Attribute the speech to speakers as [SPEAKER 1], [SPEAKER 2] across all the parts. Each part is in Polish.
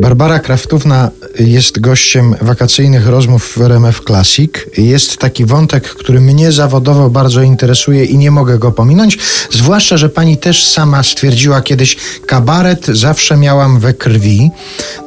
[SPEAKER 1] Barbara Kraftówna jest gościem wakacyjnych rozmów w RMF Classic. Jest taki wątek, który mnie zawodowo bardzo interesuje i nie mogę go pominąć, zwłaszcza, że pani też sama stwierdziła kiedyś, kabaret zawsze miałam we krwi.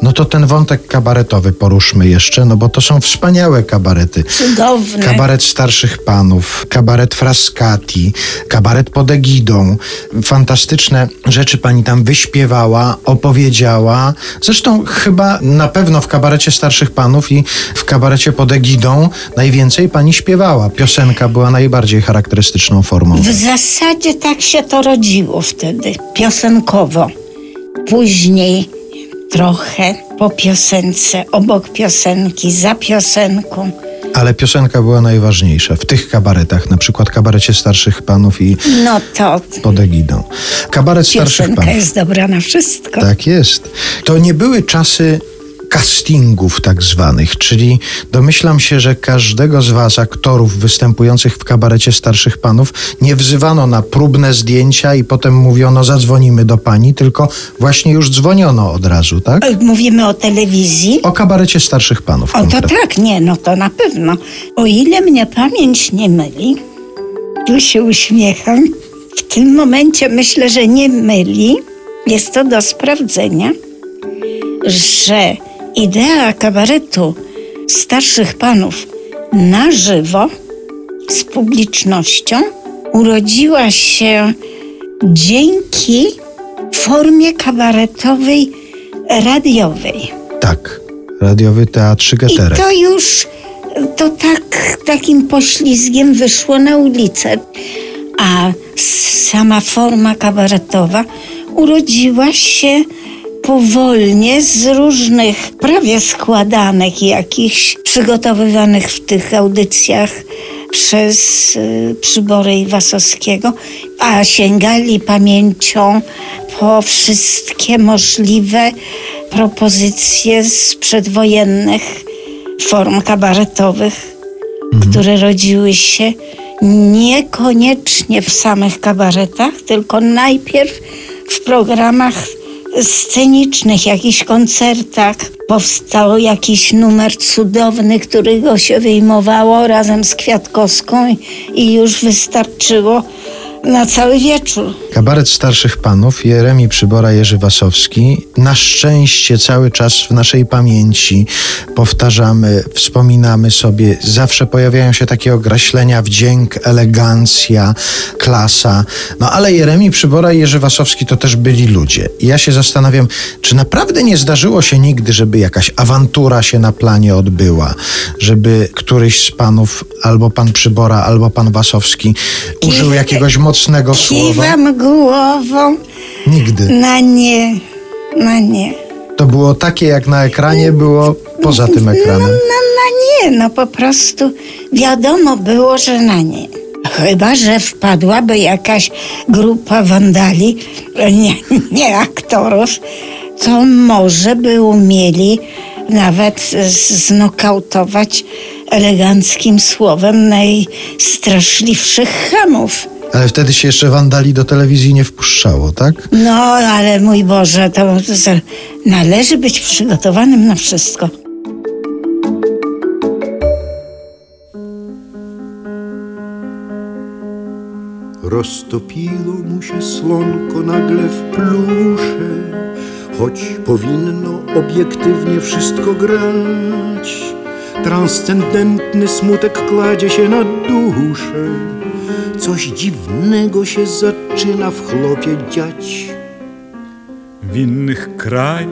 [SPEAKER 1] No to ten wątek kabaretowy poruszmy jeszcze, no bo to są wspaniałe kabarety.
[SPEAKER 2] Cudowne.
[SPEAKER 1] Kabaret starszych panów, kabaret Frascati, kabaret pod egidą. Fantastyczne rzeczy pani tam wyśpiewała, opowiedziała. Zresztą chyba na pewno w kabarecie starszych panów i w kabarecie pod egidą najwięcej pani śpiewała. Piosenka była najbardziej charakterystyczną formą.
[SPEAKER 2] W zasadzie tak się to rodziło wtedy, piosenkowo. Później trochę po piosence, obok piosenki, za piosenką.
[SPEAKER 1] Ale piosenka była najważniejsza w tych kabaretach, na przykład kabarecie starszych panów i
[SPEAKER 2] No to
[SPEAKER 1] pod egidą. Kabaret starszych
[SPEAKER 2] piosenka
[SPEAKER 1] panów.
[SPEAKER 2] jest dobra na wszystko.
[SPEAKER 1] Tak jest. To nie były czasy castingów tak zwanych, czyli domyślam się, że każdego z was aktorów występujących w kabarecie starszych panów nie wzywano na próbne zdjęcia i potem mówiono zadzwonimy do pani, tylko właśnie już dzwoniono od razu, tak?
[SPEAKER 2] E, Mówimy o telewizji.
[SPEAKER 1] O kabarecie starszych panów.
[SPEAKER 2] O to
[SPEAKER 1] konkretnie.
[SPEAKER 2] tak, nie, no to na pewno. O ile mnie pamięć nie myli, tu się uśmiecham, w tym momencie myślę, że nie myli, jest to do sprawdzenia, że idea kabaretu starszych panów na żywo z publicznością urodziła się dzięki formie kabaretowej radiowej.
[SPEAKER 1] Tak. Radiowy Teatrzyk
[SPEAKER 2] I
[SPEAKER 1] Eterek.
[SPEAKER 2] to już to tak takim poślizgiem wyszło na ulicę. A sama forma kabaretowa urodziła się powolnie z różnych prawie składanek jakichś przygotowywanych w tych audycjach przez y, Przybory i Wasowskiego, a sięgali pamięcią po wszystkie możliwe propozycje z przedwojennych form kabaretowych, które rodziły się niekoniecznie w samych kabaretach, tylko najpierw w programach scenicznych, jakichś koncertach. Powstał jakiś numer cudowny, którego się wyjmowało razem z Kwiatkowską i- i już wystarczyło na cały wieczór.
[SPEAKER 1] Kabaret starszych panów, Jeremi Przybora, Jerzy Wasowski. Na szczęście cały czas w naszej pamięci powtarzamy, wspominamy sobie. Zawsze pojawiają się takie określenia wdzięk, elegancja, klasa. No ale Jeremi Przybora i Jerzy Wasowski to też byli ludzie. I ja się zastanawiam, czy naprawdę nie zdarzyło się nigdy, żeby jakaś awantura się na planie odbyła, żeby któryś z panów, albo pan Przybora, albo pan Wasowski użył jakiegoś mocnego słowa?
[SPEAKER 2] Kiwam głową
[SPEAKER 1] Nigdy.
[SPEAKER 2] na nie, na nie.
[SPEAKER 1] To było takie, jak na ekranie było poza tym
[SPEAKER 2] No,
[SPEAKER 1] ekranem.
[SPEAKER 2] no, na nie, no po prostu wiadomo było, że na nie. Chyba, że wpadłaby jakaś grupa wandali, nie, nie aktorów, to może by umieli nawet znokautować eleganckim słowem najstraszliwszych chamów.
[SPEAKER 1] Ale wtedy się jeszcze wandali do telewizji nie wpuszczało, tak?
[SPEAKER 2] No, ale mój Boże, to, należy być przygotowanym na wszystko.
[SPEAKER 3] Roztopiło mu się słonko nagle w plusze, choć powinno obiektywnie wszystko grać. Transcendentny smutek kładzie się na duszę, coś dziwnego się zaczyna w chlopie dziać.
[SPEAKER 4] W innych krajach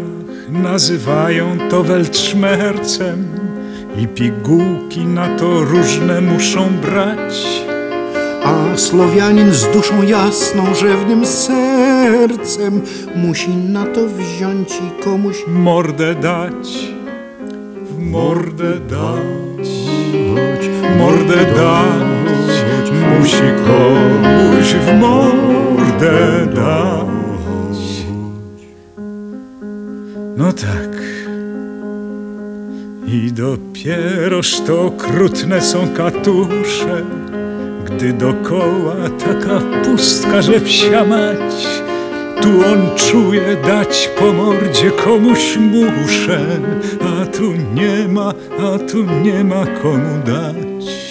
[SPEAKER 4] nazywają to weltschmerzem i pigułki na to różne muszą brać.
[SPEAKER 3] A Słowianin z duszą jasną, rzewnym sercem musi na to wziąć i komuś
[SPEAKER 4] Mordę dać, w mordę dać, mordę dać, musi komuś w mordę dać. No tak. I dopieroż to okrutne są katusze, gdy dokoła taka pustka, że psia mać Tu on czuje dać po mordzie komuś muszę, a tu nie ma, a tu nie ma komu dać.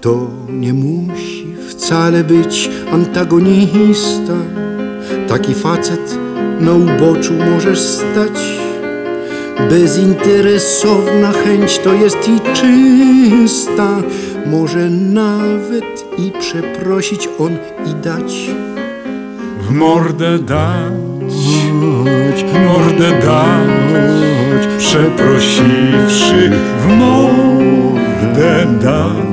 [SPEAKER 3] To nie musi wcale być antagonista. Taki facet na uboczu możesz stać. Bezinteresowna chęć to jest i czysta. Może nawet i przeprosić on i dać.
[SPEAKER 4] W mordę dać, w mordę dać, przeprosiwszy w mordę dać.